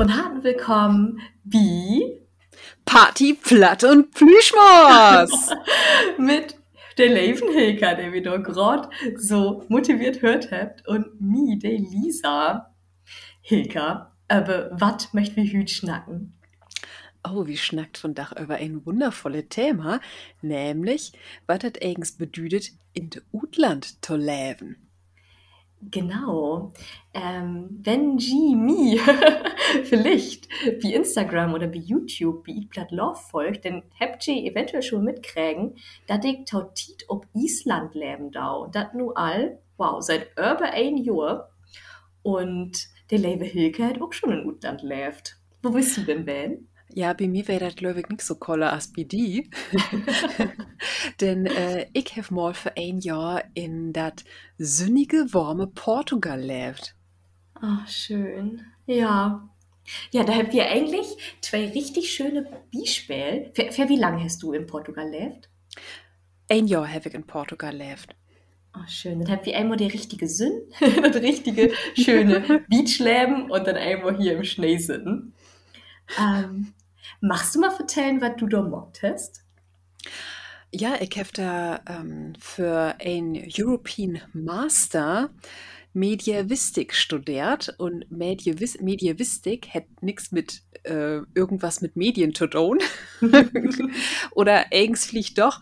von harten Willkommen wie Party, Platt und Plüschmos. mit der Levenhilker, der wir doch gerade so motiviert hört habt und mir, der Lisa. Hilka, aber was möchten wir heute schnacken? Oh, wie schnackt von Dach über ein wundervolles Thema, nämlich, was das eigens bedeutet, in de Utland zu leben. Genau. Ähm, wenn G me vielleicht wie Instagram oder wie YouTube wie Eatblatt Love folgt, dann habt ihr eventuell schon mitkriegen, dass ich tautit ob Island leben da. Das nur all, wow, seit über ein Jahr. Und der Lebe Hilke hat auch schon in Utland lebt. Wo bist du denn, Ben? Ja, bei mir wäre das, glaube ich, nicht so koller als bei dir. Denn äh, ich habe mal für ein Jahr in das sonnige, warme Portugal gelebt. Ach, schön. Ja. Ja, da haben wir eigentlich zwei richtig schöne Beispiele. Für, für wie lange hast du in Portugal gelebt? Ein Jahr habe ich in Portugal gelebt. Ach, schön. Dann habt ihr einmal die richtige Sinn, das richtige, schöne Beachleben und dann einmal hier im Schnee sitzen. Ähm, Machst du mal vertellen, was du da hast? Ja, ich habe da ähm, für ein European Master Mediavistik studiert und Mediavis Mediavistik hat nichts mit äh, irgendwas mit Medien zu tun. Oder eigentlich doch.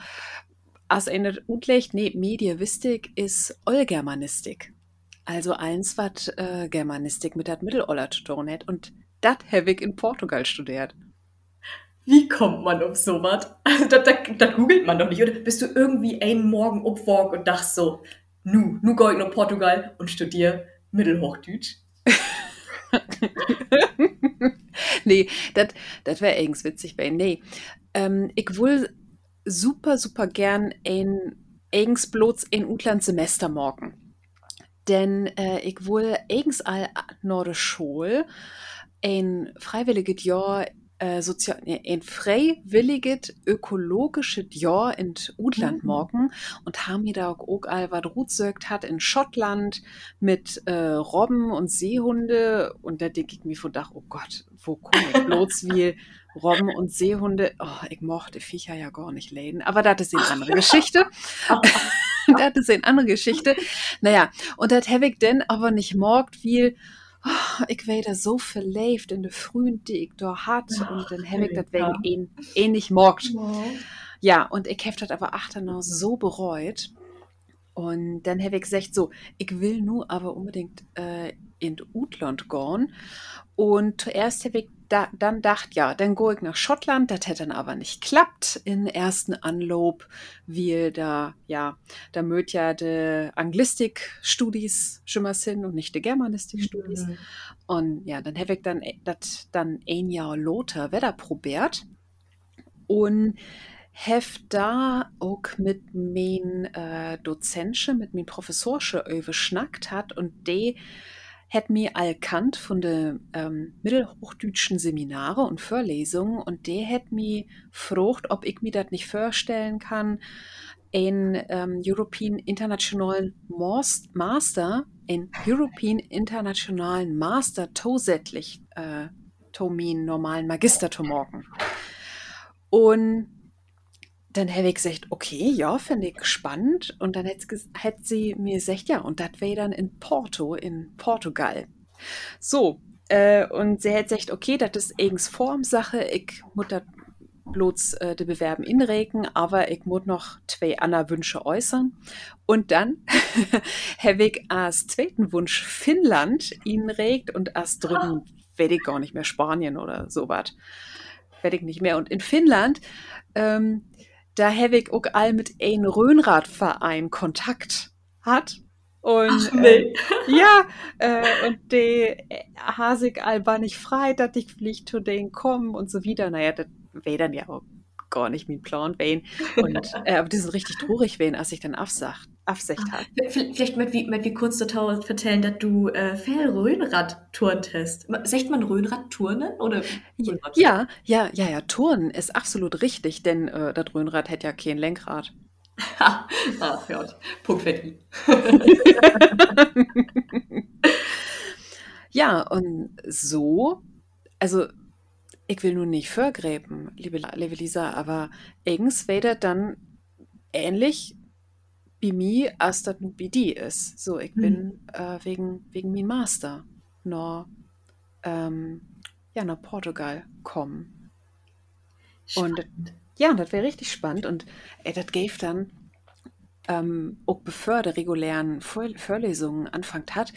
Als eine Utlecht, nee, Mediavistik ist Allgermanistik. Also eins, was äh, Germanistik mit der Mitteloller zu tun hat. Und das habe ich in Portugal studiert. Wie kommt man auf sowas? Also, das, das, das googelt man doch nicht. Oder bist du irgendwie einen Morgen aufwog und dachtest so, nu, nu geh ich nach Portugal und studiere Mittelhochdeutsch? nee, das wäre eigens witzig bei. Nee, ähm, ich will super, super gern ein eigens bloß ein Utland Semester morgen. Denn äh, ich will eigens all der Schule ein freiwilliges Jahr äh, sozial, ein freiwilliges ökologisches Jahr in Udland mhm. morgen und haben mir da auch all was rutsögt hat in Schottland mit äh, Robben und Seehunde und da denke ich mir von Dach, oh Gott, wo komme ich bloß wie Robben und Seehunde, oh, ich mochte Viecher ja gar nicht läden, aber das ist eine andere Geschichte. das ist eine andere Geschichte. Naja, und das habe ich denn aber nicht morgt, wie oh, ich werde so verlebt in der frühen, die ich da hat ja, und dann habe ich das wegen ihn ähnlich morgt. Ja. ja, und ich habe das aber achternaus so bereut. Und dann habe ich gesagt, so, ich will nur aber unbedingt äh, in Utland gehen. Und zuerst habe ich da, dann dachte, ja, dann gehe ich nach Schottland, das hätte dann aber nicht klappt in ersten Anlob, weil da, ja, da mögt ja die Anglistik-Studis schon mal sind und nicht die Germanistik-Studis. Mhm. Und ja, dann habe ich dann das dann ein Jahr Lothar Wetter probiert und habe da auch mit meinen äh, Dozenten, mit meinen Professorsche überschnackt hat und die hat mir allkannt von den ähm, mittelhochdeutschen Seminare und Vorlesungen und der hat mir gefragt, ob ich mir das nicht vorstellen kann, ein ähm, European International Master, ein European Internationalen Master zusätzlich äh, to normalen Magister zu morgen. Und dann habe ich gesagt, okay, ja, finde ich spannend. Und dann hätte sie mir gesagt, ja, und das wäre dann in Porto, in Portugal. So, äh, und sie hat gesagt, okay, das ist eigens Formsache, ich muss das bloß äh, die Bewerben inregen, aber ich muss noch zwei andere Wünsche äußern. Und dann habe ich als zweiten Wunsch Finnland inregt und als dritten werde ich gar nicht mehr Spanien oder sowas. Werde ich nicht mehr. Und in Finnland ähm, da ich auch all mit einem Röhnradverein Kontakt hat. Und Ach, nee. äh, ja, äh, und die Hasig all war nicht frei, dass ich vielleicht zu denen kommen und so wieder. Naja, das wäre dann ja auch gar nicht mein Plan wählen. Und äh, aber die sind richtig traurig wählen, als ich dann absagt, Absicht ah, habe. Vielleicht mit wie, mit wie kurz total erzählen, dass du äh, viel Röhnrad turnt hast. Sagt man Röhnrad turnen oder? Ja, ja, ja, ja, turnen ist absolut richtig, denn äh, das Röhnrad hätte ja kein Lenkrad. ah, ja, Punkt für die. ja, und so also ich will nun nicht vergräben, liebe, liebe Lisa, aber eigens wäre dann ähnlich wie mir, als das wie die ist. So, ich Hm. bin äh, wegen, wegen mein Master nach, ähm, ja, nach Portugal kommen. Und ja, das wäre richtig spannend. Und ey, das gäbe dann, ähm, auch bevor der regulären Vor Vorlesungen anfangt hat,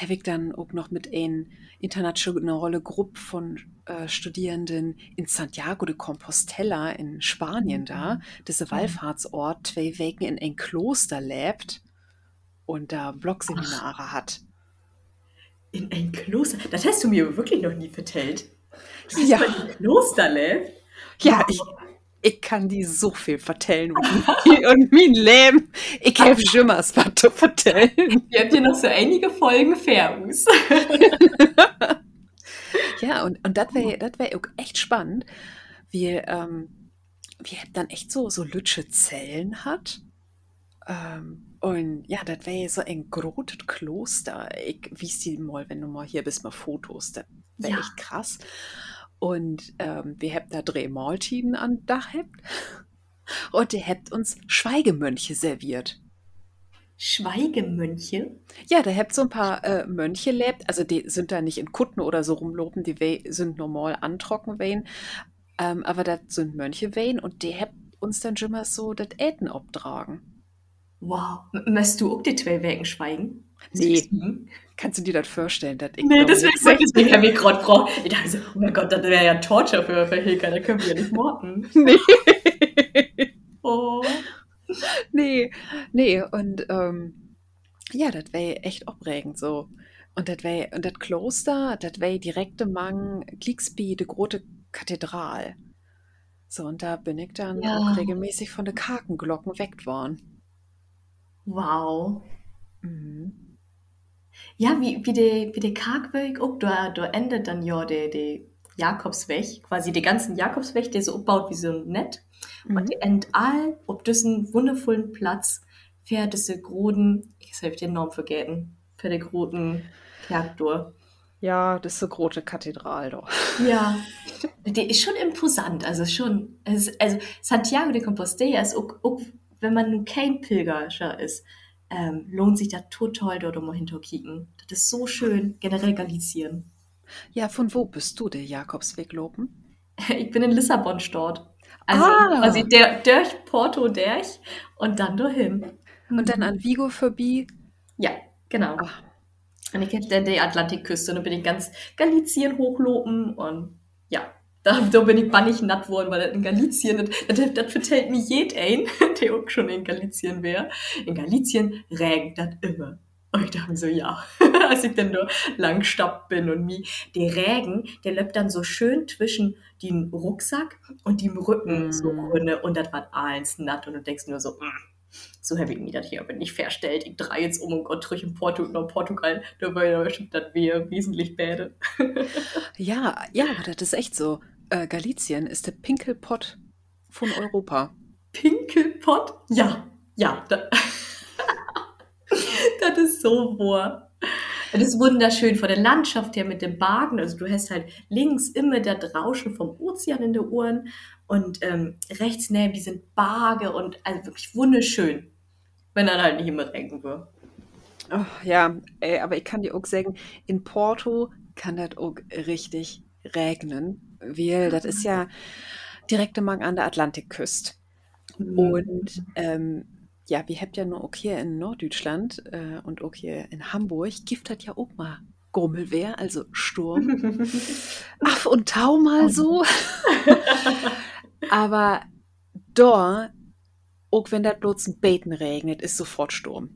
habe ich dann auch noch mit einer internationalen Gruppe von äh, Studierenden in Santiago de Compostela in Spanien da, Mhm. Wallfahrtsort, zwei Wochen in ein Kloster lebt und da Blogseminare hat. In ein Kloster. Das hast du mir wirklich noch nie erzählt. Du hast Ja. ein Kloster lebt. Ja, ich, ich kann die so viel vertellen und, und mein Leben. Ich habe schon mal was zu vertellen. Wir haben hier noch so einige Folgen Fairus. Ja, und, und das wäre das wär auch echt spannend, wie, ähm, wie er dann echt so, so lütsche Zellen hat. Ähm, und ja, das wäre so ein großes Kloster. Ich wies die mal, wenn du mal hier bist, mal Fotos. Das wäre Ja. echt krass. Und ähm, wir haben da drei Mahltiden an Dach habt. Und ihr habt uns Schweigemönche serviert. Schweigemönche. Ja, da habt so ein paar äh, Mönche lebt, also die sind da nicht in Kutten oder so rumlopen, die sind normal antrocken wehen, ähm, aber das sind Mönche wehen und die habt uns dann schon mal so das Äten obtragen. Wow. Möchtest du auch die zwei Wegen schweigen? Nee. Kannst du dir das vorstellen? Nee, das wäre sitze? deswegen habe ich gerade gefragt. Ich dachte so, oh mein Gott, das wäre ja Torture für, für Hilka, da können wir ja nicht morden. Nee. Oh. nee, nee, und ähm, ja, das wäre echt aufregend so. Und das wäre, und das Kloster, das wäre direkt am Klicksby, die große Kathedral. So, und da bin ich dann Ja. auch regelmäßig von den Kakenglocken weckt worden. Wow. Mhm. Ja, wie, wie der wie de Kargweg auch, da, da endet dann ja der de Jakobsweg, quasi der ganzen Jakobsweg, der so aufbaut wie so ein Net. Und Mhm. der endet all auf diesen wundervollen Platz für diese großen, ich habe den Namen vergessen, für den großen Kerktor. Ja, das ist so große Kathedral doch. Ja, der ist schon imposant, also schon, es also Santiago de Compostela ist auch, auch wenn man nun kein Pilgerscher ist, ähm, lohnt sich da total dort mal hinterkicken. Das ist so schön, generell Galicien. Ja, von wo bist du, der Jakobsweg loben? Ich bin in Lissabon dort. Also Ah. quasi der, durch Porto durch und dann dahin. Und dann an Vigo vorbei. Ja, genau. Ah. Und ich hätte die Atlantikküste und dann bin ich ganz Galicien hochlopen und ja, da, da bin ich bannig natt worden, weil das in Galicien, das, das, das vertellt mir jed ein, der auch schon in Galicien wäre. In Galicien regnet das immer. Und ich dachte mir so, ja, als ich dann da lang stappt bin und mir, der Regen, der läuft dann so schön zwischen den Rucksack und dem Rücken Mm. so runter und das war alles natt und du denkst nur so, mm, so habe ich mir das hier aber nicht verstellt. Ich drehe jetzt um und Gott durch in Porto, nach Portugal, da bestimmt das wir wesentlich bäde. Ja, ja, das ist echt so. Äh, Galicien ist der Pinkelpott von Europa. Pinkelpott? Ja, ja. Da, das ist so wahr. Das ist wunderschön von der Landschaft her mit dem Bagen. Also du hast halt links immer das Rauschen vom Ozean in den Ohren und ähm, rechts neben die sind Berge und also wirklich wunderschön. Wenn dann halt nicht immer regnen würde. Oh, ja, ey, aber ich kann dir auch sagen, in Porto kann das auch richtig regnen, weil das ist ja direkt am an der Atlantikküste. Und ähm, ja, wir habt ja nur auch hier in Norddeutschland äh, und auch hier in Hamburg, gibt das ja auch mal Grummelwehr, also Sturm. Ach, und Tau mal so. Aber da, auch wenn das bloß ein Beten regnet, ist sofort Sturm.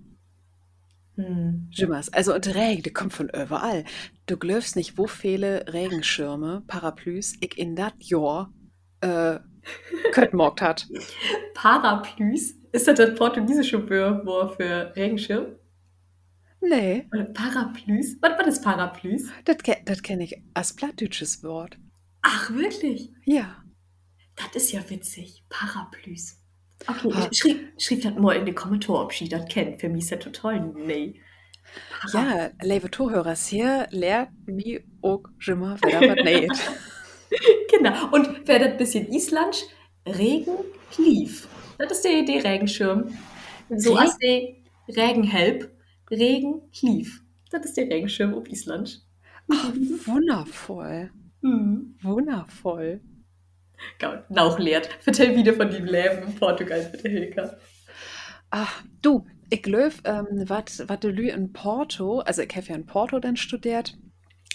Hm. Jimmers, also und Regen, der kommt von überall. Du glaubst nicht, wo viele Regenschirme, Paraplüs ich in dat Jahr äh, Köttmorgt hat. Paraplüs? Ist das das portugiesische Wort für Regenschirm? Nee, Oder Paraplüs? Was war das Paraplüs? das das kenne ich als plattdeutsches Wort. Ach, wirklich? Ja. Das ist ja witzig. Paraplüs. Okay, Ah. schrieb, schrieb das mal in die Kommentare, ob sie das kennt. Für mich ist das total nee. Ja, liebe Zuhörers, hier lehrt mich auch mal wieder was nicht. Genau. Und wer das bisschen Island, Regen, lief. Das ist die Idee, Regenschirm. So als die Regenhelp, Regen, lief. Das ist der Regenschirm auf Island. Ach, wundervoll. Hm. Wundervoll. Geil. Nauchlehrt. Vertell wieder von dem Leben in Portugal, bitte, Hilka. Ach, du, ich glaube, ähm, was du Lü in Porto, also ich habe ja in Porto dann studiert,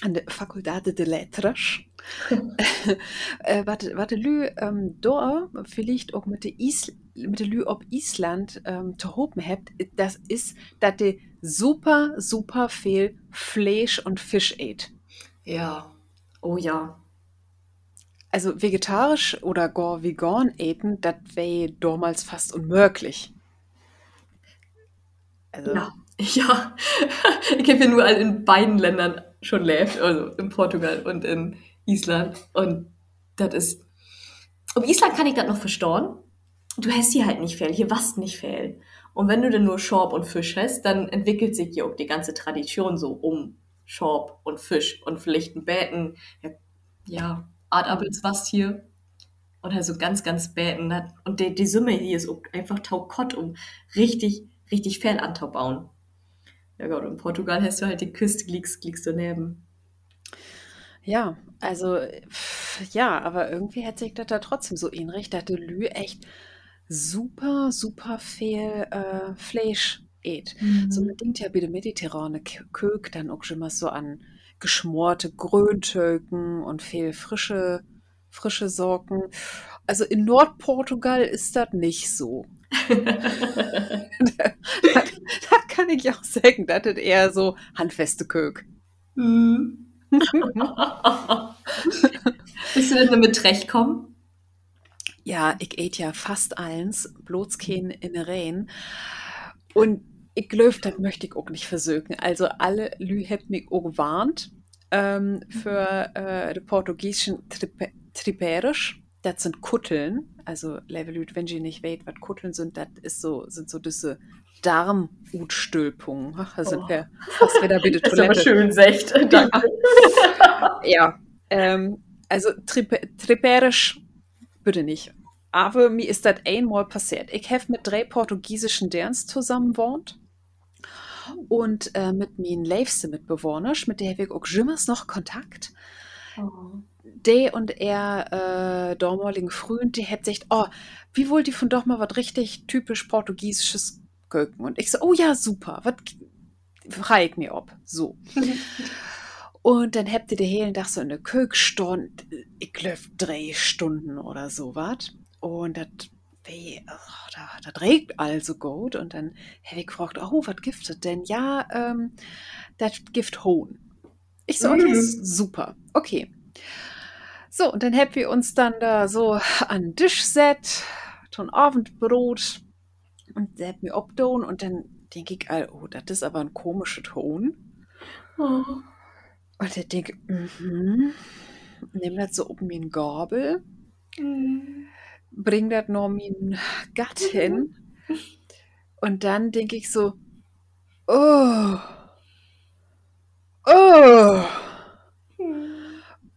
an der Facultade de Letras. äh, was du Lü ähm, da vielleicht auch mit der mit der Lü ob Island ähm, zu hopen habt, das ist, dass die super, super viel Fleisch und Fisch ät. Ja. Oh ja. Also vegetarisch oder gar vegan eten, das wäre damals fast unmöglich. Also, Ja. Ja. Ich habe ja nur in beiden Ländern schon lebt, also in Portugal und in Island. Und das ist. Auf Island kann ich das noch verstauen. Du hast hier halt nicht viel, hier was nicht viel. Und wenn du dann nur Schorb und Fisch hast, dann entwickelt sich hier auch die ganze Tradition so um Schorb und Fisch und vielleicht ein Bäten. Ja, Adappels was hier. Oder so ganz, ganz Bäten. Und die, die Summe hier ist einfach taukott, um richtig, richtig viel anzubauen. Ja Gott, in Portugal hast du halt die Küste, liegst, liegst du neben. ja, also, ja, aber irgendwie hat sich das da trotzdem so ähnlich, dass Lü echt super, super viel äh, Fleisch ät. So man denkt ja bei der mediterrane Kök dann auch schon mal so an geschmorte Gröntöken und viel frische, frische Sorten. Also in Nordportugal ist das nicht so. das, das kann ich auch sagen, das ist eher so handfeste Kök. Hm. Bist du denn damit zurechtkommen? Ja, ich ät ja fast eins, bloß kein Innereien. Und ich glaube, das möchte ich auch nicht versögen. Also alle Lü hat mich auch gewarnt ähm, für äh, die portugiesischen Tripe Triperisch. Das sind Kutteln. Also, liebe Lü, wenn ihr nicht wisst, was Kutteln sind, das ist so, sind so diese Darmutstülpungen. Ach, Da sind Oh. wir fast wieder bei der Das ist aber Toilette. schön, secht. Danke. Ja, ähm, also Tripe Triperisch bitte nicht. Aber mir ist das einmal passiert. Ich habe mit drei portugiesischen Derns zusammen gewohnt. Und äh, mit meinen liebsten Mitbewohnern, mit der habe ich auch jemals noch Kontakt. Oh. Der und er, äh, damaligen Freund, die hat gesagt, oh, wie wollt ihr von doch mal was richtig typisch portugiesisches Köken? Und ich so, oh ja, super, was frage ich mir ob. So. Und dann habt ihr den hellen Tag so eine Kökstunde, ich glaube drei Stunden oder so was. Und das weh, ach, da, das regt also gut. Und dann habe ich gefragt, oh, was giftet denn? Ja, ähm, das Gift Hohn. Ich so, oh, ja, Mhm. super, okay. So, und dann haben wir uns dann da so an Tisch set, schon Abendbrot und der hat mir obdown und dann denke ich, oh, das ist aber ein komischer Ton. Oh. Und ich denke, mhm, nimm das so oben in Gabel, Hm. Bring das noch min Gatt hin und dann denke ich so, oh, oh.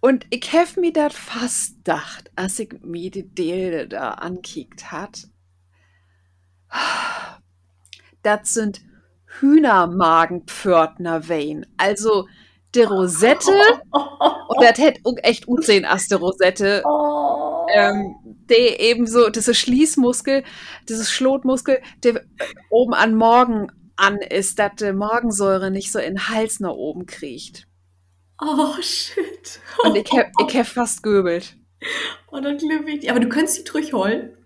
Und ich hab mir das fast gedacht, als ich mir die Dele da ankickt hat. Das sind Hühnermagenpförtner Wein. Also die Rosette, und das hätte echt gut sehen, als die Rosette, Oh. Ähm, der eben so, diese Schließmuskel, dieses Schlotmuskel, der oben an Morgen an ist, dass die Magensäure nicht so in den Hals nach oben kriecht. oh, shit. Und ich hab, ich hab fast göbelt. Oh, dann glaube ich. Aber du könntest die durchholen.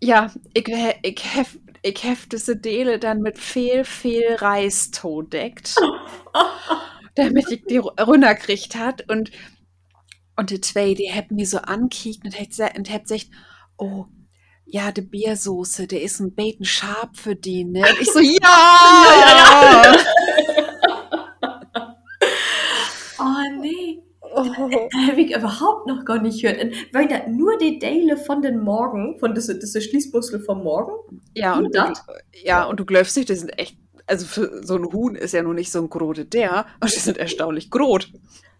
Ja, ich, ich, hef, ich hef diese Dele dann mit viel, viel Reis todeckt, damit ich die runterkriegt hat. Und, und die zwei, die haben mir so ankickt und hat gesagt, oh, ja, die Biersoße, der ist ein Beten scharf für die, ne? Und ich so, ja! Ja, Oh, nee. Oh. Da habe ich überhaupt noch gar nicht gehört. Weil da nur die Teile von den Morgen, von diese, diese Schließmuskel vom Morgen. Ja, und du, das? ja, und du glaubst nicht, die sind echt also für so ein Huhn ist ja nur nicht so ein große der, aber die sind erstaunlich groß.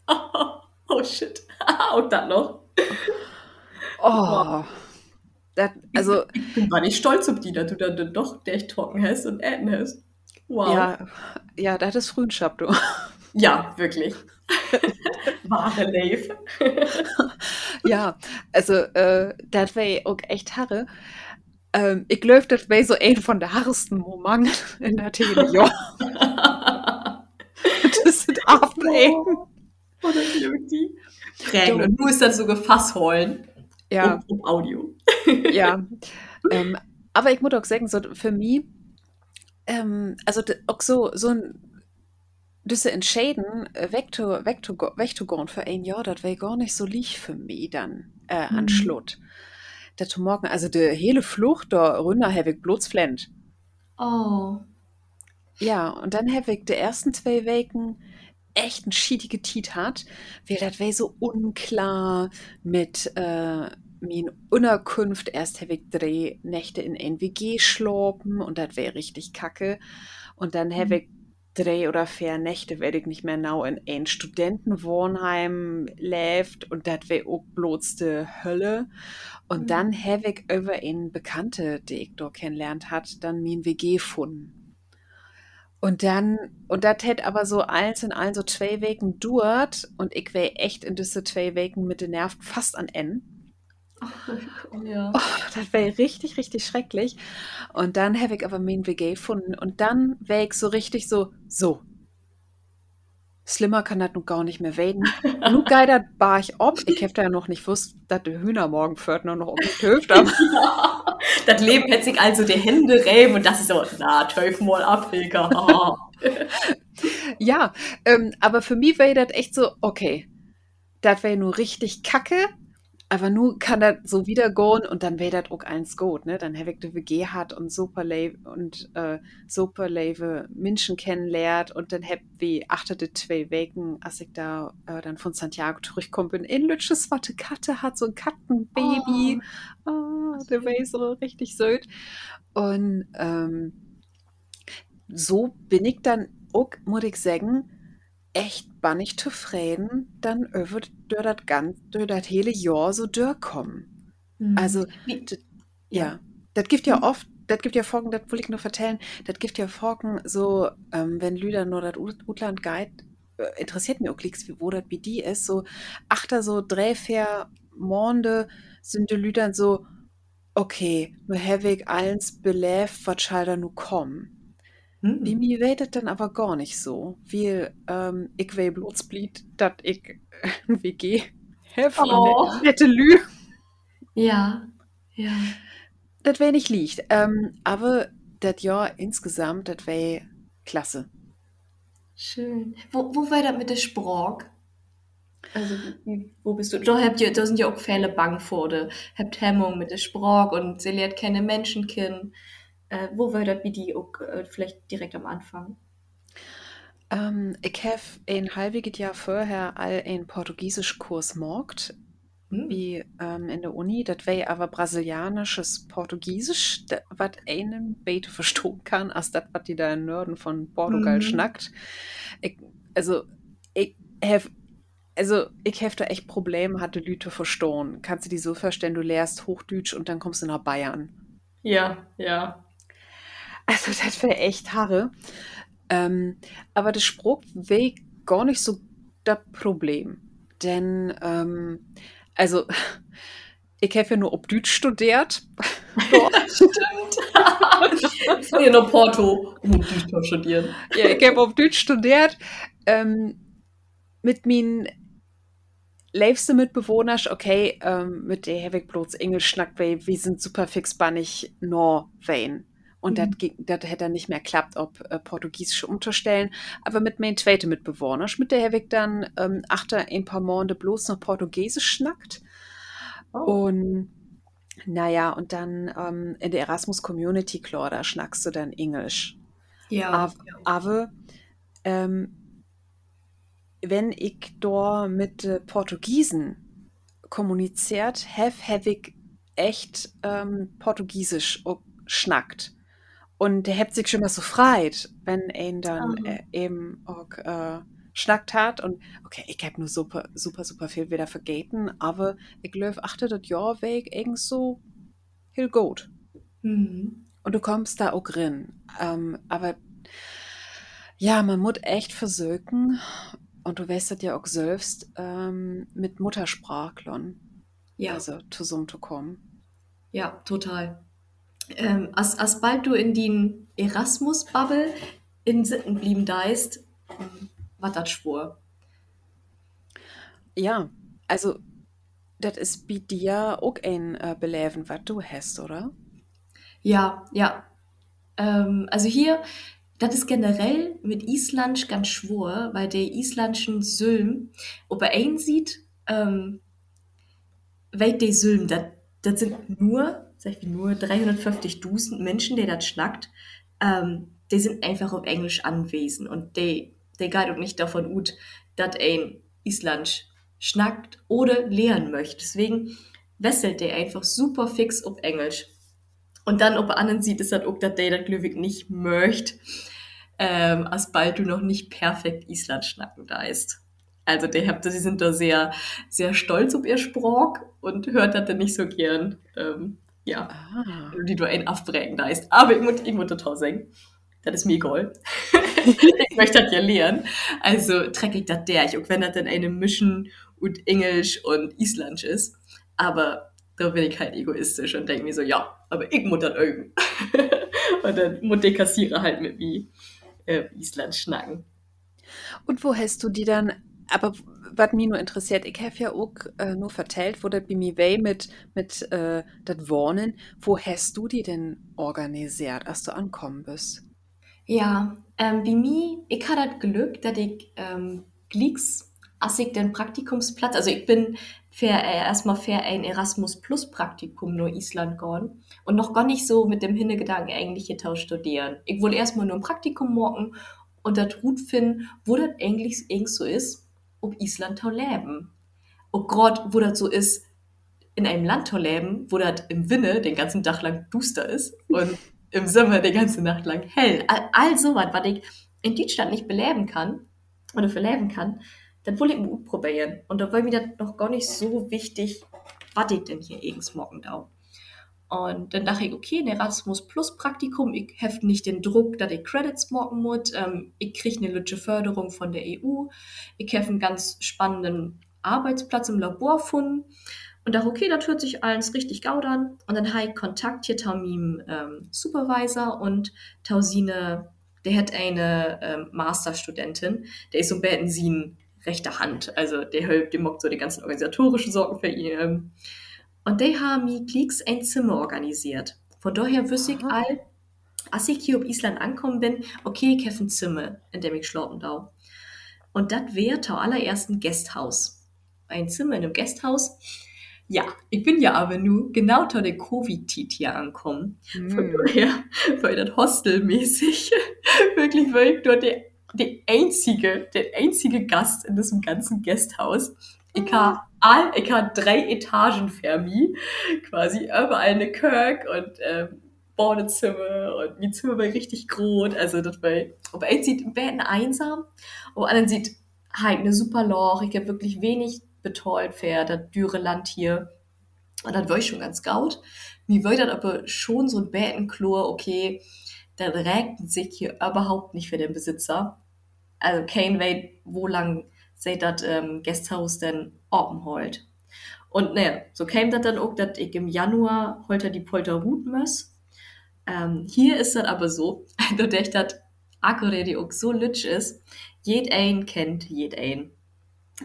Oh, shit. Und dann noch. Oh. Das, also, ich bin gar nicht stolz auf die, dass du dann doch echt trocken hast und Äten hast. Wow. Ja, ja, das ist Frühenschaft, du. Ja, wirklich. Wahre Lave. ja, also, äh, das wäre auch echt Harre. Ähm, ich glaube, das wäre so ein von der harresten Momenten in der Tele. das sind Abnehmen. Oder die. Prägen. Und du musst dann so gefasst holen. Ja. Um, um Audio. ja. Ähm, aber ich muss auch sagen, so für mich, ähm, also auch so, so ein diese Entscheiden wegzugehen für ein Jahr, das wäre gar nicht so lieb für mich dann äh, mhm. an Schlutt. Das morgen, also die hele Flucht da runter habe ich bloß flend. Oh. Ja, und dann habe ich die ersten zwei Wochen echt ein schiedige Tiet hat, weil das wäre so unklar mit äh, min Unterkunft. Erst habe ich drei Nächte in NWG schlopen und das wäre richtig kacke. Und dann habe mhm. ich drei oder vier Nächte, werde ich nicht mehr genau in ein Studentenwohnheim lebt und das wäre auch bloß die Hölle. Und mhm. dann habe ich über einen Bekannte, die ich dort kennenlernt hat, dann min WG gefunden. Und dann, und das hätte aber so eins in allen so zwei Wegen dauert und ich wäre echt in diese zwei Wegen mit den Nerven fast an N. Oh, ja. Oh, das wäre richtig, richtig schrecklich. Und dann habe ich aber mein WG gefunden und dann wäre ich so richtig so, so. Slimmer kann das nun gar nicht mehr werden. Nun geiler war ich ob. Ich da ja noch nicht gewusst, dass die Hühner morgen Pförtner noch um die Töft haben. ja, das Leben hätte sich also die Hände reiben und das ist so, na, töf mal ab, Hilke. ja, ähm, aber für mich wäre das echt so, okay, das wäre nur richtig kacke, aber nur kann das so wieder gehen und dann wäre das auch eins gut, ne? Dann habe ich die WG hat und super und äh, super Menschen kennenlernt und dann hab wie achtete zwei Wochen, als ich da äh, dann von Santiago zurückgekommen bin, in Lütsches Watte Katte hat so ein Kattenbaby. Oh, oh der war so richtig süß. Und ähm, so bin ich dann auch, muss ich sagen, echt bannig zufrieden, dann über das ganz, durch das hele Jahr so durchkommen. Mhm. Also, ja, das gibt ja oft, das gibt ja Folgen, das will ich noch vertellen, das gibt ja Folgen so, ähm, wenn Lüder nur das Utland Guide äh, interessiert mir auch nichts, wo das wie die ist, so achter so drei, vier Monde sind die Lüdern so, okay, nur habe ich eins belebt, was schall da nu kommen. Mhm. Bei mir wäre dann aber gar nicht so, weil ähm, ich will bloß blieb, dass ich ein WG habe oh. nette Lü. Ja, ja. Das wäre nicht liegt. Ähm, aber das Jahr insgesamt, das wäre klasse. Schön. Wo, wo war das mit der Sprache? Also, wo bist du? Da, habt ihr, da sind ja auch Fälle bang vor, habt Hemmung mit der Sprache und sie lernt keine Menschen kennen. Äh, wo das wie die auch, äh, vielleicht direkt am Anfang? Ähm, ich habe ein halbes Jahr vorher all einen portugiesisch Kurs gemacht, hm. wie ähm, in der Uni. Das wäre aber brasilianisches Portugiesisch, was einen Bete verstehen kann, als das, was die da in Norden von Portugal mhm. schnackt. Ich, also, ich habe also ich habe da echt Probleme, hatte Lüte verstehen. Kannst du die so verstehen, du lehrst Hochdeutsch und dann kommst du nach Bayern. Ja, ja. Also das wäre echt Haare. Ähm, aber der Spruch wäre gar nicht so das Problem. Denn, ähm, also, ich habe ja nur ob Deutsch studiert. Stimmt. ich nur Porto, um Deutsch studieren. Ja, ich habe ob Deutsch studiert. Ähm, mit meinen liebste Mitbewohner, okay, ähm, mit der habe ich bloß Englisch schnackt, weil wir sind super fix bannig Norwein. Und mhm. das hätte nicht mehr klappt, ob äh, Portugiesische umzustellen. Aber mit meinen zweiten Mitbewohner, mit der ich dann ähm, achter ein paar Monde bloß noch Portugiesisch schnackt. Oh. Und naja, und dann ähm, in der Erasmus Community, klar, da schnackst du dann Englisch. Ja. Aber, aber ähm, wenn ich da mit äh, Portugiesen kommuniziert habe, habe ich echt ähm, Portugiesisch schnackt. Und der hebt sich schon mal so freit, wenn ihn dann äh, eben auch äh, schnackt hat. Und okay, ich hab nur super, super, super viel wieder vergeten, aber ich glaube, achte das Jahr weg irgend so heel gut. Mhm. Und du kommst da auch rein. Ähm, aber ja, man muss echt versöken. Und du weißt das ja auch selbst, ähm, mit Muttersprachlern, Ja, also zusammenzukommen. ja, total. Ähm, als, als bald du in den Erasmus-Bubble in Sitten blieben deist, war das schwur. Ja, also, das ist bei dir auch ein äh, Beleven, was du hast, oder? Ja, ja. Ähm, also hier, das ist generell mit Island ganz schwur, weil der isländischen Sylm, ob er einen sieht, ähm, weil die Sylm, das sind nur, sag ich nur 350.000 Menschen, die das schnackt, ähm, die sind einfach auf Englisch anwesend und die, die geht auch nicht davon ut, dass ein Island schnackt oder lernen möchte. Deswegen wesselt der einfach super fix auf Englisch. Und dann, ob er anderen sieht, ist das auch, dass der das Glückwig nicht möchte, ähm, als bald du noch nicht perfekt Island schnacken da ist. Also, die, habt, die sind da sehr, sehr stolz auf ihr Sprach und hört das dann nicht so gern. Ähm, ja, Ah. die du ein aufbringen da ist. Aber ich muss, ich muss total sagen, das ist mir egal. ich möchte das ja lernen. Also, trecke ich das der, auch wenn das dann eine Mischen und Englisch und Isländisch ist. Aber da bin ich halt egoistisch und denke mir so, ja, aber ich muss das üben. und dann muss der Kassierer halt mit mir äh, Island schnacken. Und wo hast du die dann, aber was mich nur interessiert, ich habe ja auch äh, nur vertellt, wo der bei mir weh mit, mit äh, das Wohnen, wo hast du die denn organisiert, als du ankommen bist? Ja, ähm, bei ich hatte das Glück, dass ich ähm, glicks, als ich den Praktikumsplatz, also ich bin für, äh, erstmal für ein Erasmus Plus Praktikum nur Island gegangen und noch gar nicht so mit dem Hintergedanken eigentlich hier studieren. Ich wollte erstmal nur ein Praktikum machen und das gut finden, wo das eigentlich so ist, ob Island tau leben. Und gerade, wo das so ist, in einem Land zu leben, wo das im Winter den ganzen Tag lang duster ist und im Sommer die ganze Nacht lang hell. All, all so was, was ich in Deutschland nicht beleben kann oder verleben kann, das will ich mal probieren. Und da war mir das noch gar nicht so wichtig, was ich denn hier irgends morgen da. Und dann dachte ich, okay, ein Erasmus Plus Praktikum, ich habe nicht den Druck, dass ich Credits machen muss. Ähm, ich kriege eine lütsche Förderung von der EU. Ich habe einen ganz spannenden Arbeitsplatz im Labor gefunden. Und dachte, okay, das hört sich alles richtig gaut an. Und dann habe ich Kontakt hier meinem ähm, Supervisor und Tausine, der hat eine ähm, Masterstudentin, der ist so ein rechter Hand. Also der hilft, der macht so die ganzen organisatorischen Sorgen für ihn. Und die haben mir Klicks ein Zimmer organisiert. Von daher wüsste ich all, als ich hier auf Island ankommen bin, okay, ich habe ein Zimmer, in dem ich schlafen darf. Und das wäre tau allererst ein Gasthaus. Ein Zimmer in einem Gasthaus. Ja, ich bin ja aber nur genau zu der Covid-Tit hier angekommen. Von Hm. daher war das hostelmäßig wirklich war ich dort der, der einzige, der einzige Gast in diesem ganzen Gasthaus. Ich habe habe drei Etagen für mich, quasi überall eine Kirk und ähm, Badezimmer und mein Zimmer war richtig groß. Also das war, aber eins sieht ein bisschen einsam, aber anderen sieht halt eine super Loch. Ich habe wirklich wenig betreut für das dürre Land hier. Und dann war ich schon ganz gaut. Mir war das aber schon so ein Bettenklo, okay, dann regnet sich hier überhaupt nicht für den Besitzer. Also weiß, wo lang seit das ähm, Gasthaus denn offen holt. Und naja, so kam das dann auch, dass ich im Januar heute die Polter routen muss. Ähm, hier ist das aber so, dass Akureyri auch so lütsch ist, jed ein kennt jed ein.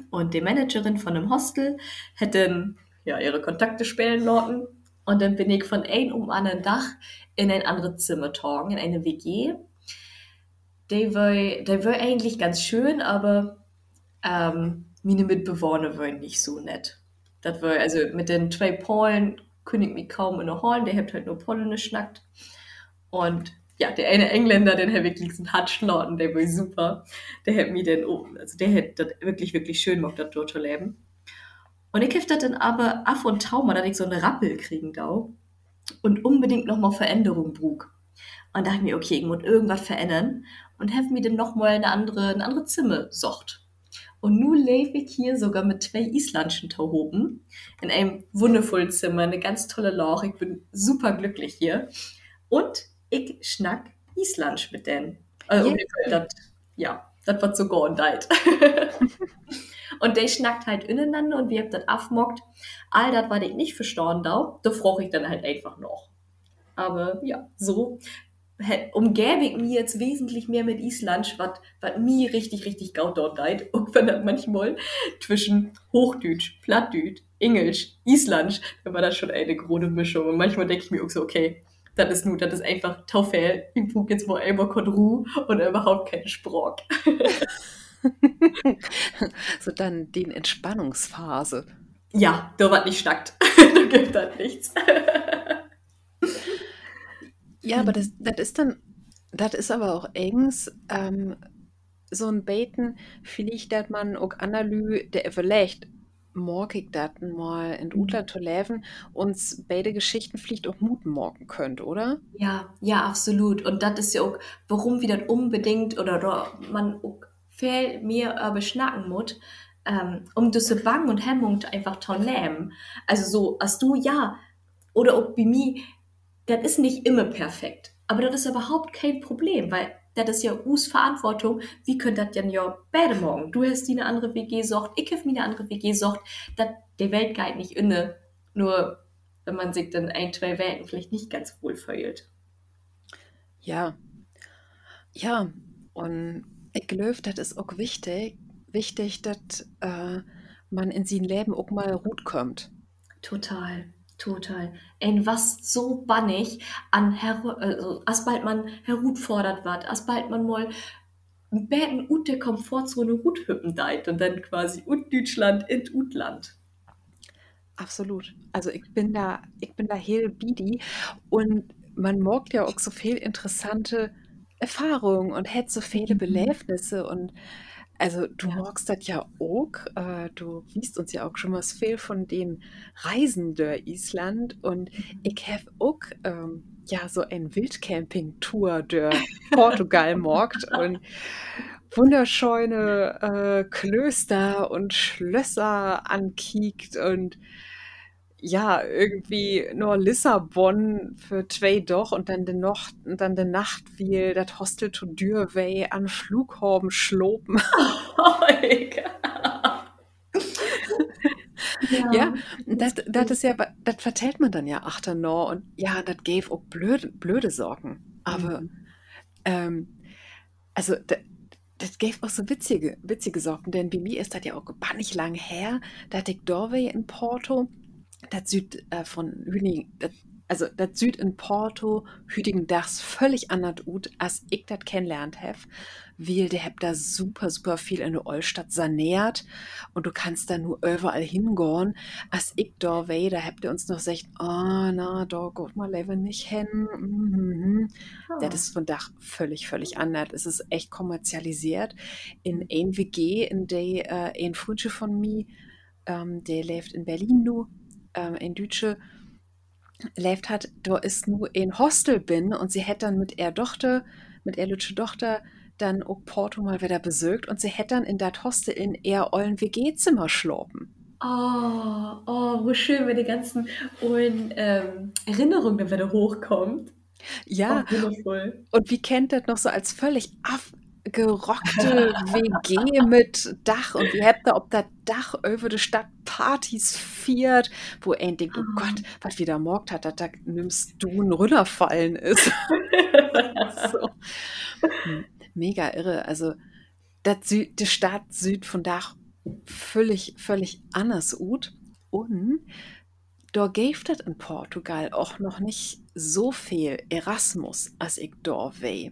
Und die Managerin von einem Hostel hätte ja, ihre Kontakte spielen lassen. Und dann bin ich von einem um anderen Dach in ein anderes Zimmer gegangen, in eine WG. Die war, war eigentlich ganz schön, aber ähm, meine Mitbewohner waren nicht so nett. Das war, also mit den zwei Polen ich mich kaum in der Horn, der hat halt nur Polnisch schnackt. Und ja, der eine Engländer, den habe ich diesen Hatschlauten, der war super. Der hat mir den, oh, also der hat das wirklich, wirklich schön gemacht, das dort zu leben. Und ich habe dann aber af und tau mal, ich so eine Rappel kriegen da und unbedingt nochmal Veränderung brug. Und dachte mir, okay, ich muss irgendwas verändern. Und habe mir dann nochmal eine andere, eine andere Zimmer gesucht. Und nun lebe ich hier sogar mit zwei isländischen Tauhoben in einem wundervollen Zimmer, eine ganz tolle Lage. Ich bin super glücklich hier. Und ich schnack Isländisch mit denen. Also das, ja, das wird so und deit. und der schnackt halt ineinander und wir habt das aufmockt. All das, was ich nicht verstanden da, da frage ich dann halt einfach noch. Aber ja, so umgäbe ich mich jetzt wesentlich mehr mit Island, was was mir richtig, richtig gaut dort deit. Und wenn das manchmal zwischen Hochdeutsch, Plattdeutsch, Englisch, Island, dann war das schon eine große Mischung. Und manchmal denke ich mir auch so, okay, das ist nur, das ist einfach Taufel. Ich brauche jetzt mal einmal kein Ruhe und überhaupt keinen Sprock. So dann die Entspannungsphase. Ja, da wird nicht stackt. da gibt das nichts. Ja, aber das, das ist dann, das ist aber auch eigens ähm, so ein Beten, vielleicht, dass man auch analy, der überlegt, morg ich das mal in Utland zu leben, uns beide Geschichten vielleicht auch Mut morgen könnt, oder? Ja, ja, absolut. Und das ist ja auch, warum wir das unbedingt oder man auch viel mehr äh, beschnacken muss, ähm, um diese Bang und Hemmung einfach zu nehmen. Also so, als du, ja, oder auch bei mir, das ist nicht immer perfekt. Aber das ist überhaupt kein Problem, weil das ist ja us Verantwortung. Wie könnt das denn ja beide morgen? Du hast die eine andere WG sucht, ich hab mir eine andere WG sucht. Das, der Welt geht nicht inne. Nur, wenn man sich dann ein, zwei Welten vielleicht nicht ganz wohl fühlt. Ja, ja, und ich glaube, das ist auch wichtig, wichtig, dass äh, man in sein Leben auch mal gut kommt. Total, total. Ein was so bannig an her also, als bald man herutfordert wird, als bald man mal Beten ut der Komfortzone gut hüppen deit und dann quasi ut Deutschland in Utland. Absolut. Also ich bin da, ich bin da heel bidi und man merkt ja auch so viel interessante Erfahrungen und hat so viele Mhm. Belebnisse und also du Ja. magst das ja auch, äh, du liest uns ja auch schon mal viel von den Reisen der Island und ich habe auch ähm, ja so ein Wildcamping-Tour der Portugal morgt und wunderschöne äh, Klöster und Schlösser ankiekt und ja, irgendwie nur Lissabon für zwei doch und dann den noch und dann den Nacht wie das Hostel to Dürwey an Flughafen schlopen. Oh. Ja, Ja, das, das ist ja, das vertellt man dann ja achter noch und ja, das gave auch blöde, blöde Sorgen. Aber Mhm. ähm, also das, das gave auch so witzige, witzige Sorgen, denn bei mir ist das ja auch gar nicht lang her, da ich Dorwey in Porto, das Süd äh, von Hüning, das, also das Süd in Porto, Hüdigen das völlig anders ut, als ich das kennenlernt habe, weil der habt da super, super viel in der Ollstadt saniert und du kannst da nur überall hingehen, als ich da wei, da habt ihr uns noch gesagt, oh, na, da geht mal lieber nicht hin, mhm. Das Ah. ist von Dach völlig, völlig anders. Es ist echt kommerzialisiert. In ein WG, in der äh, ein Freund von mir, ähm, der lebt in Berlin nu, ähm, ein Deutsche, lebt hat, da ist nur ein Hostel bin und sie hätte dann mit ihr Tochter, mit ihr lütsche Tochter, dann auch Porto mal wieder besucht und sie hätte dann in dat Hostel in ihr ollen WG-Zimmer schlopen. Oh, oh, wo schön, wenn die ganzen ollen ähm, Erinnerungen dann wieder hochkommt. Ja, Oh. Und wie kennt das noch so als völlig abgerockte WG mit Dach und habt ihr, ob das Dach über die Stadt Partys viert, wo ein denkt, oh Ah. Gott, was wieder morgt hat, dass da nimmst du ein Rüllerfallen ist. so. Mega irre. Also, das Süd, die Stadt Süd von Dach völlig, völlig anders ut. Und da gäbe das in Portugal auch noch nicht so viel Erasmus, als ich da weh.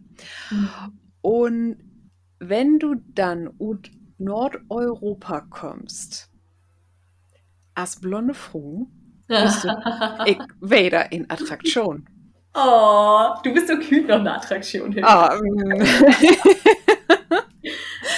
Mhm. Und wenn du dann ut Nordeuropa kommst, als blonde Frau, bist du, ich weder in Attraktion. Oh, du bist so kühl noch eine Attraktion. Ah, mm.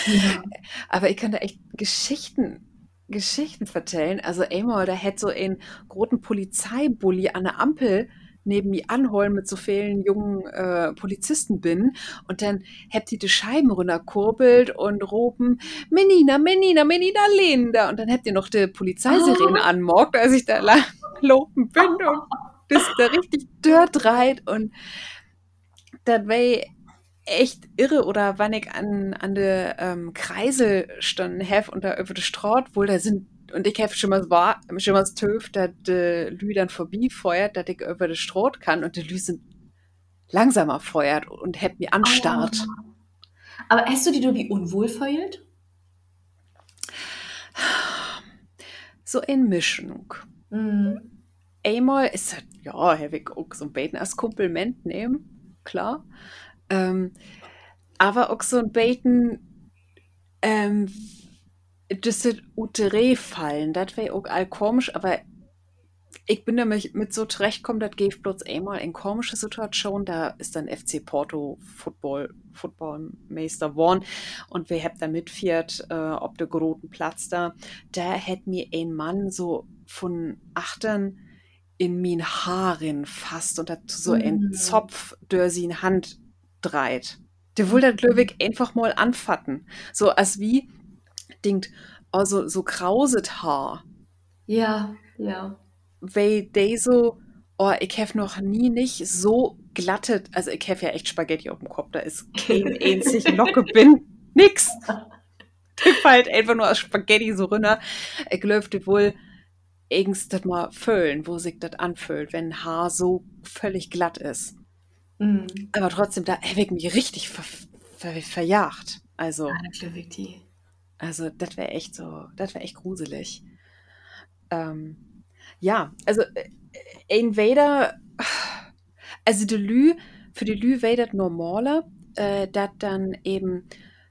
Ja. Aber ich kann da echt Geschichten, Geschichten vertellen. Also einmal, da hätte so ein großen Polizeibully an der Ampel neben mir anholen mit so vielen jungen äh, Polizisten bin und dann habt die die Scheiben runterkurbelt und roben, Menina, Menina, Menina, Linda. Und dann habt ihr noch die Polizeisirene oh. anmockt, als ich da lang lopen bin und das da richtig dirt reit und das war echt irre oder wann ich an, an der ähm, Kreisel standen habe und da über die Straße, wohl da sind und ich habe schon mal war, schon mal töf, dass die Lü dann vorbeifeuert, dass ich über die Straße kann und die Lü sind langsamer feuert und hat mir anstarrt. Oh. Aber hast du die du wie unwohl feuert? So in Mischung. Mhm. Einmal ist das, ja, habe ich auch so ein Beten als Kompliment nehmen, klar. Ähm, aber auch so ein Beten, ähm, das sind Utere fallen, das wäre auch all komisch, aber ich bin nämlich mit so zurechtkommen, das geht bloß einmal in komische Situation, da ist dann FC Porto Football, Footballmeister geworden und wir haben da mitfährt, äh, ob der großen Platz da, da hätte mir ein Mann so von achten in min Haaren fasst und dazu so mhm. Zopf durch in Hand dreit. Der will der Löwig einfach mal anfatten. So als wie, denkt, also so krauset Haar. Ja, ja. Weil de so, oh, ich habe noch nie nicht so glattet, also ich habe ja echt Spaghetti auf dem Kopf, da ist kein einzig Locke bin, nix. Der fällt einfach nur aus Spaghetti so runter. Ich löfte wohl das mal füllen, wo sich das anfühlt, wenn Haar so völlig glatt ist. Mhm. Aber trotzdem, da habe ich mich richtig ver ver verjagt. Also, ja, also das wäre echt so, das wäre echt gruselig. Ähm, ja, also äh, Invader, also die Lü, für die Lü wäre das normaler, äh, dass dann eben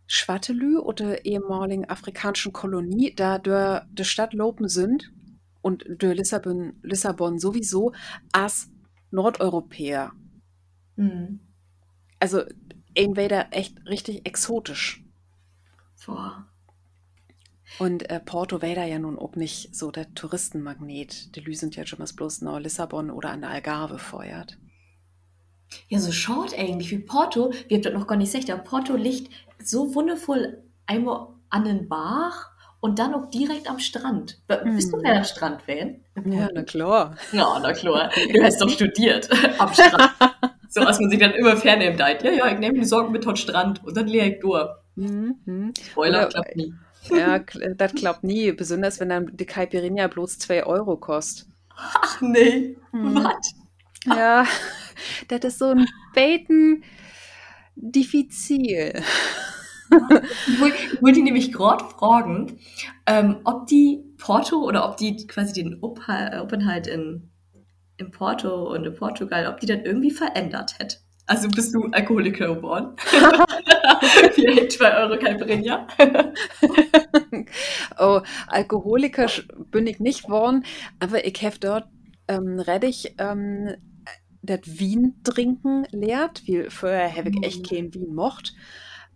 Schwattelü oder ehemaligen afrikanischen Kolonie da durch die Stadt lopen sind und durch Lissabon, Lissabon sowieso als Nordeuropäer Mhm. Also Invader echt richtig exotisch. Boah. Und äh, Porto wäre ja nun auch nicht so der Touristenmagnet. Die Lü sind ja schon mal bloß nach Lissabon oder an der Algarve feuert. Ja, so short eigentlich wie Porto. Wir haben das noch gar nicht gesagt, aber Porto liegt so wundervoll einmal an den Bach und dann auch direkt am Strand. Bist du hm. wer am Strand, Van? Ja, na klar. Ja, na klar. Du hast doch studiert am Strand. So, als man sich dann immer fernnehmen deit. Ja, ja, ich nehme die Sorgen mit am Strand und dann leer ich durch. Mhm. Spoiler, klappt nie. Ja, das klappt nie. Besonders wenn dann die Caipirinha bloß 2 Euro kostet. Ach nee, mhm. was? Ja, das ist so ein Beten diffizil. ich wollte die nämlich gerade fragen, ähm, ob die Porto oder ob die quasi den Openhalt in in Porto und in Portugal, ob die dann irgendwie verändert hätte. Also bist du Alkoholiker geworden? Für 2 Euro Caipirinha. oh, Alkoholiker bin ich nicht geworden, aber ich habe dort ähm, Reddich ähm, das Wien trinken lehrt, wie vorher habe ich echt mm. kein Wien mocht.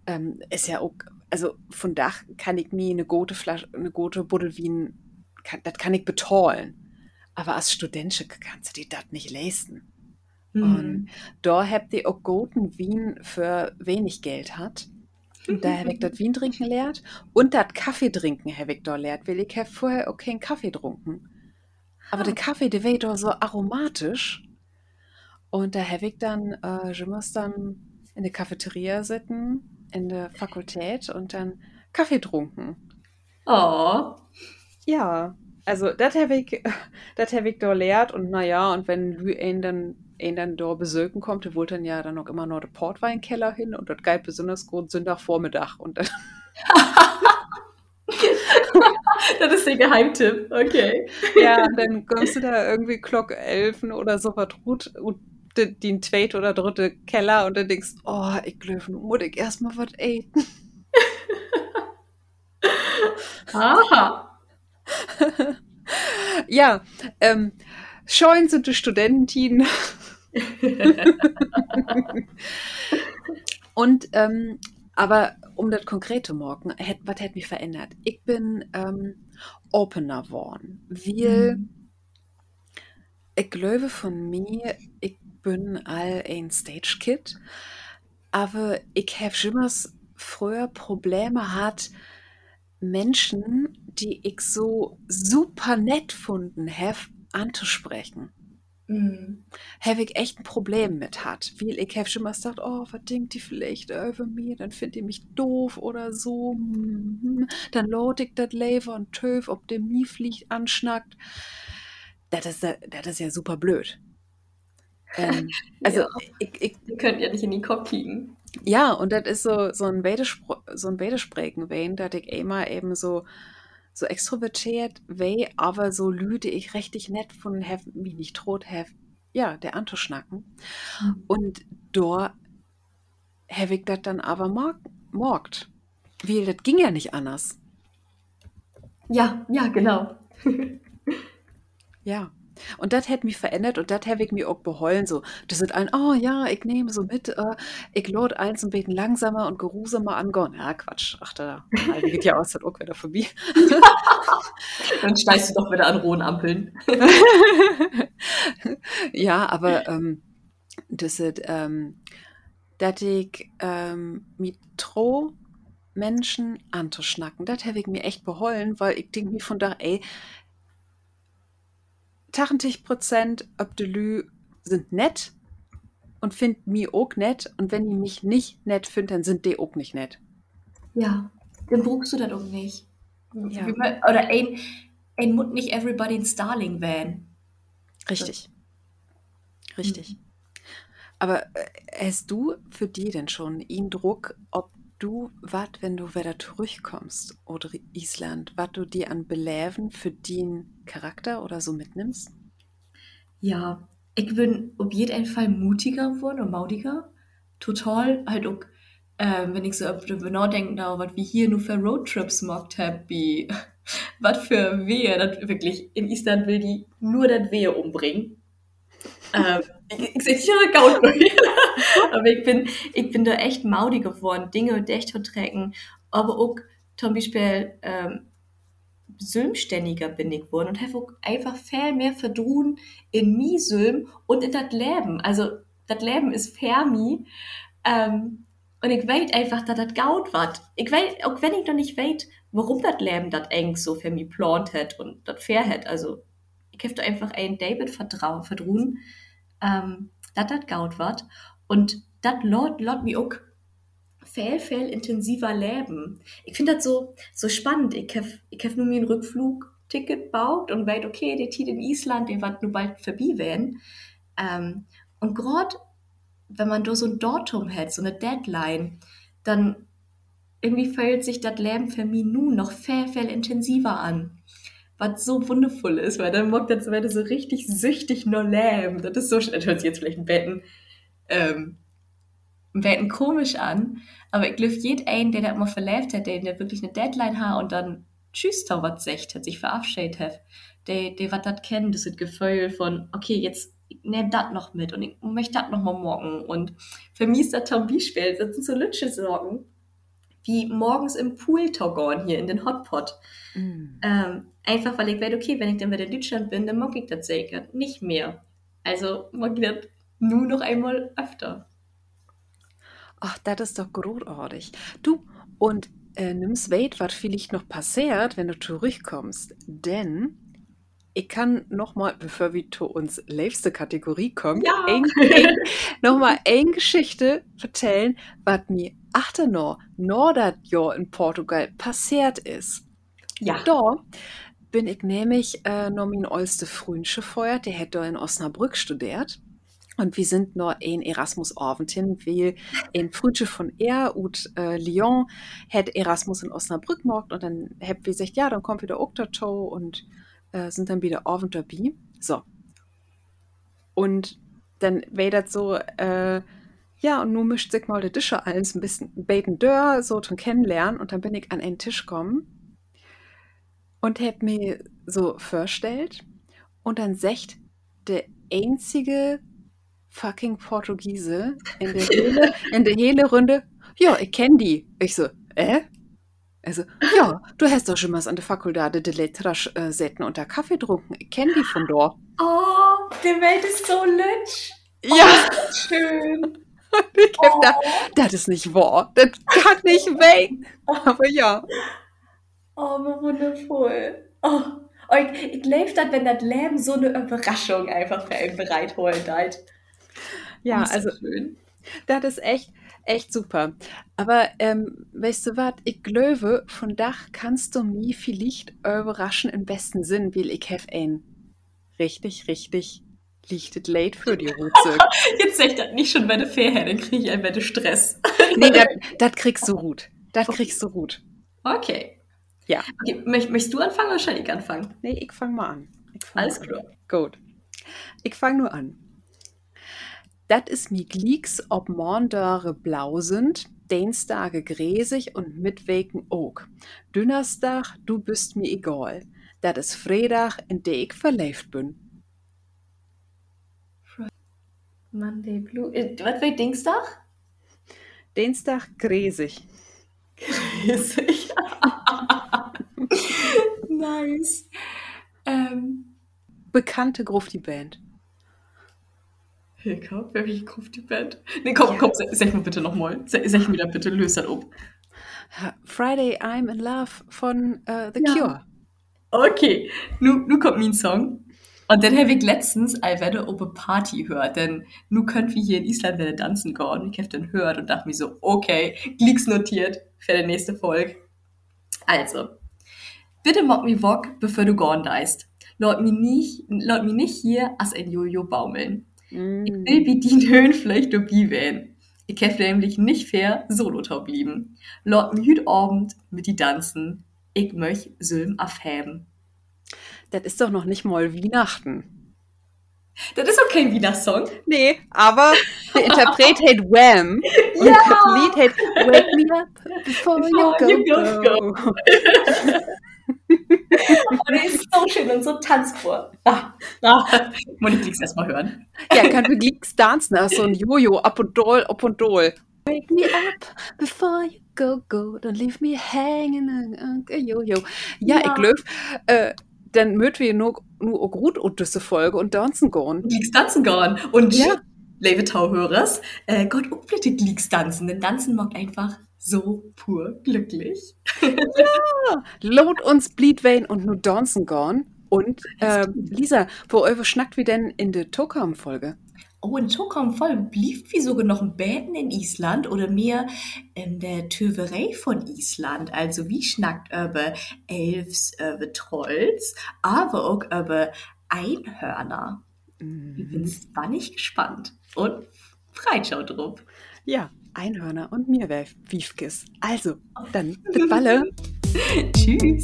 Ähm, ist ja auch, also von Dach kann ich mir eine gute Flasche, eine gute Buddel Wien, kann, das kann ich betollen. Aber als Studentin kannst du dir das nicht leisten. Mhm. Und da habt ihr auch guten Wien für wenig Geld hat. Und da habe ich dort Wien trinken lehrt und das Kaffee trinken habe ich dort lehrt, weil ich habe vorher auch keinen Kaffee getrunken. Aber der Kaffee, der war doch so aromatisch. Und da habe ich dann, äh, ich muss dann in der Cafeteria sitzen, in der Fakultät und dann Kaffee trunken. Oh. Ja, also das habe ich, das habe ich da lehrt und naja, und wenn Lü ihn dann, ihn dann da besöken kommt, der wollte dann ja dann noch immer noch der Portweinkeller hin und das galt besonders gut Sonntagvormittag und dann das ist der Geheimtipp, okay. Ja, dann kommst du da irgendwie Glock 11 oder so was gut und den zweiten oder dritte Keller und dann denkst, oh, ich glaube, muss ich erstmal was eten. Aha. ja, ähm, scheuen sind die Studentin. Und ähm, aber um das konkrete Morgen, hätt, was hätte mich verändert? Ich bin ähm, Opener geworden. Wir, mhm. ich glaube von mir, ich bin all ein Stage-Kid, aber ich habe schon mal früher Probleme hat Menschen, die ich so super nett gefunden habe, anzusprechen. Mhm. Habe ich echt ein Problem mit hat. Weil ich habe schon mal gesagt, oh, was denkt die vielleicht über mir? Dann findet ihr mich doof oder so. Mhm. Dann lot ich das Lever und Töf, ob der mir fliegt, anschnackt. Das ist, ja- das ist ja super blöd. Ähm, also, Ja. ich, ich, Ihr könnt ja nicht in die Kopf kriegen. ja, und das ist so, so ein Wedespr so ein dass ich immer eben so, so extrovertiert wei, aber so lüde ich richtig nett von have, mich nicht tot have, ja, der anzuschnacken. Und da habe ich das dann aber morg morgt. Weil das ging ja nicht anders. Ja, ja, genau. Ja. Und das hat mich verändert und das habe ich mir auch behollen. So, das sind ein, oh ja, ich nehme so mit, äh, ich lade eins und beten langsamer und geruhsamer angehen. Ja, Quatsch. Ach, da halbe geht ja aus, das auch wieder vorbei. Dann steigst du doch wieder an rohen Ampeln. ja, aber ähm, das ist, ähm, dass ich ähm, mit tro Menschen anzuschnacken, das habe ich mir echt behollen, weil ich denke mir von da, ey, 80 Prozent ob de Lü sind nett und finden mich auch nett und wenn die mich nicht nett finden, dann sind die auch nicht nett. Ja, dann brauchst du das auch nicht. Ja. Wie man- Oder ein, ein muss nicht everybody ein Starling werden. Richtig. Richtig. Aber äh, hast du für die denn schon einen Druck, ob du was, wenn du wieder zurückkommst oder Island, was du dir an Beläven für den Charakter oder so mitnimmst? Ja, ich bin auf jeden Fall mutiger geworden und maudiger. Total halt auch, ähm, wenn ich so nachdenke, na, was wir hier nur für Roadtrips gemacht haben, was für Wehe, das wirklich, in Island will die nur das Wehe umbringen. ähm, ich, sehe nicht Gaut aber ich bin, ich bin da echt maudig geworden, Dinge echt zu tracken, aber auch zum Beispiel, ähm, selbstständiger bin ich geworden und habe einfach viel mehr verdrun in mi Sülm und in das Leben. Also, das Leben ist für mi. Ähm, und ich weiß einfach, dass das gaut wird. Ich weiß, auch wenn ich noch nicht weiß, warum das Leben das eng so für mich plant hat und das fair hat. Also, ich habe da einfach einen David vertrauen, verdrun, ähm, dass das gaut wird. Und das lot, lot mir auch viel, viel intensiver leben. Ich finde das so, so spannend. Ich habe ich nur mir ein Rückflugticket gebaut und weiß, okay, der Tiet in Island, der wird nur bald vorbei werden. Ähm, und gerade, wenn man da so ein Datum hat, so eine Deadline, dann irgendwie fühlt sich das Leben für mich nun noch viel, viel intensiver an. Was so wundervoll ist, weil dann mag das werde so richtig süchtig nur leben. Das ist so, das hört sich jetzt vielleicht ein Betten, ähm, Betten komisch an, aber ich glaube, jeder ein, der da immer verlebt hat, der, der wirklich eine Deadline hat und dann Tschüss, was sagt, hat sich verabschiedet hat, der, der was das kennt, das ist Gefühl von, okay, jetzt nehme das noch mit und ich möchte das noch mal morgen. Und für mich ist das zum Beispiel, das sind so Lütsche Sorgen, wie morgens im Pool taugon hier in den Hotpot. Mm. Ähm, einfach weil ich weiß, okay, wenn ich dann wieder in Deutschland bin, dann mag ich das sicher nicht mehr. Also mag ich das nur noch einmal öfter. Ach, das ist doch großartig. Du, und äh, nimmst weit, was vielleicht noch passiert, wenn du zurückkommst. Denn ich kann noch mal, bevor wir zu uns letzte Kategorie kommen, Ja. ein, ein, noch mal eine Geschichte erzählen, was mir achte noch, Nordat Jahr in Portugal passiert ist. Ja. Da bin ich nämlich äh, noch mein oldste Frühnsche feuert, der da in Osnabrück studiert. Und wir sind noch in Erasmus Orventin, weil ein Frühsche von er und äh, Lyon hat Erasmus in Osnabrück gemacht und dann hab wir gesagt, ja, dann kommt wieder dazu und äh, sind dann wieder Orven dabei. So. Und dann wäre das so, äh, ja, und nun mischt sich mal der Tische alles ein bisschen beten dör, so zum Kennenlernen und dann bin ich an einen Tisch gekommen und hab mir so vorgestellt und dann sagt der einzige fucking Portugiese in der hele, in der hele Runde, ja, ich kenn die. Ich so, äh? Also, ja, du hast doch schon mal an der Fakultade de Letras äh, Sitten unter Kaffee getrunken. Ich kenn die von dort. Oh, die Welt ist so lütsch. Ja. Oh, schön. Ich hab Oh. gedacht, das ist nicht wahr. Das kann nicht weg. Aber ja. Oh, wie wundervoll. Oh, oh ich, ich lebe das, wenn das Leben so eine Überraschung einfach für einen bereitholen hat. Ja, also schön. das ist echt, echt super. Aber ähm, weißt du was, ich glaube, von Dach kannst du mich vielleicht überraschen im besten Sinn, weil ich have ein richtig, richtig lichtet late für die Rutze. Jetzt sag ich das nicht schon bei der Fairhead, dann kriege ich ein bisschen Stress. nee, das kriegst du gut. Das kriegst du gut. Okay. Ja. Okay, möcht, möchtest du anfangen oder soll ich anfangen? Nee, ich fang mal an. Ich fang Alles klar. Gut. Ich fang nur an. Dat is mi Gleeks ob Mondare blau sind, Deinstage gräsig und Mitweken ook. Dünnerstag, du bist mir egal. Dat is Fredag, in de ich verläuft bin. Monday Blue. Äh, Was für Dienstag? Dienstag gräsig. Riesig. nice. Ähm, Bekannte Gruft die Band. Komm, wer ich ruft die Band? Nee, komm, komm, sag, mal bitte nochmal. Sag, sag mir da bitte, löst das um. Friday I'm in Love von äh, The Ja. Cure. Okay, nu, nu kommt mein Song. Und dann habe ich letztens eine Wette ob eine Party gehört, denn nu könnt wir hier in Island wieder tanzen gehen. Ich habe den gehört und dachte mir so, okay, Glicks notiert für die nächste Folge. Also, bitte mag mi wok, bevor du gone deist. Laut mi nicht, laut mi nicht hier als ein Jojo baumeln. Ich Mm. will wie die Höhenfläche dabei wählen. Ich hab nämlich nicht fair blieben. Laut mi hüt Abend mit die tanzen. Ich möch Sülm afhäben. Das ist doch noch nicht mal Weihnachten. Das ist okay, wie das Song. Nee, aber der Interpret hat Wham und Ja. das Lied hat Wake Me Up Before You Before Go. you go, go. Aber der ist so schön und so tanzbar. Ah, ah. Monique liegst erst mal hören. Ja, kann für Gleeks tanzen, also so ein Jojo, up und doll, up und doll. Wake me up before you go, go, don't leave me hanging, uh, Jojo. Ja, Ja. ich glaube, äh, dann möchten wir nur, nur gut und diese Folge und tanzen gehen. Glicks tanzen gehen. Und Ja. liebe Tauhörers, äh, Gott unbitte Glicks tanzen, denn tanzen macht einfach so pur glücklich. Load uns Bleedvein und nur tanzen gehen. Und äh, Lisa, wo eure schnackt wir denn in der Tokam-Folge? Oh, in voll blieb wie sogar noch ein Bäden in Island oder mehr in der Töverei von Island. Also wie schnackt über Elfs, über Trolls, aber auch über Einhörner. Ich bin spannend gespannt und Freitschau drauf. Ja, Einhörner und mir Wiefkes. Also, dann, bis balle. Tschüss.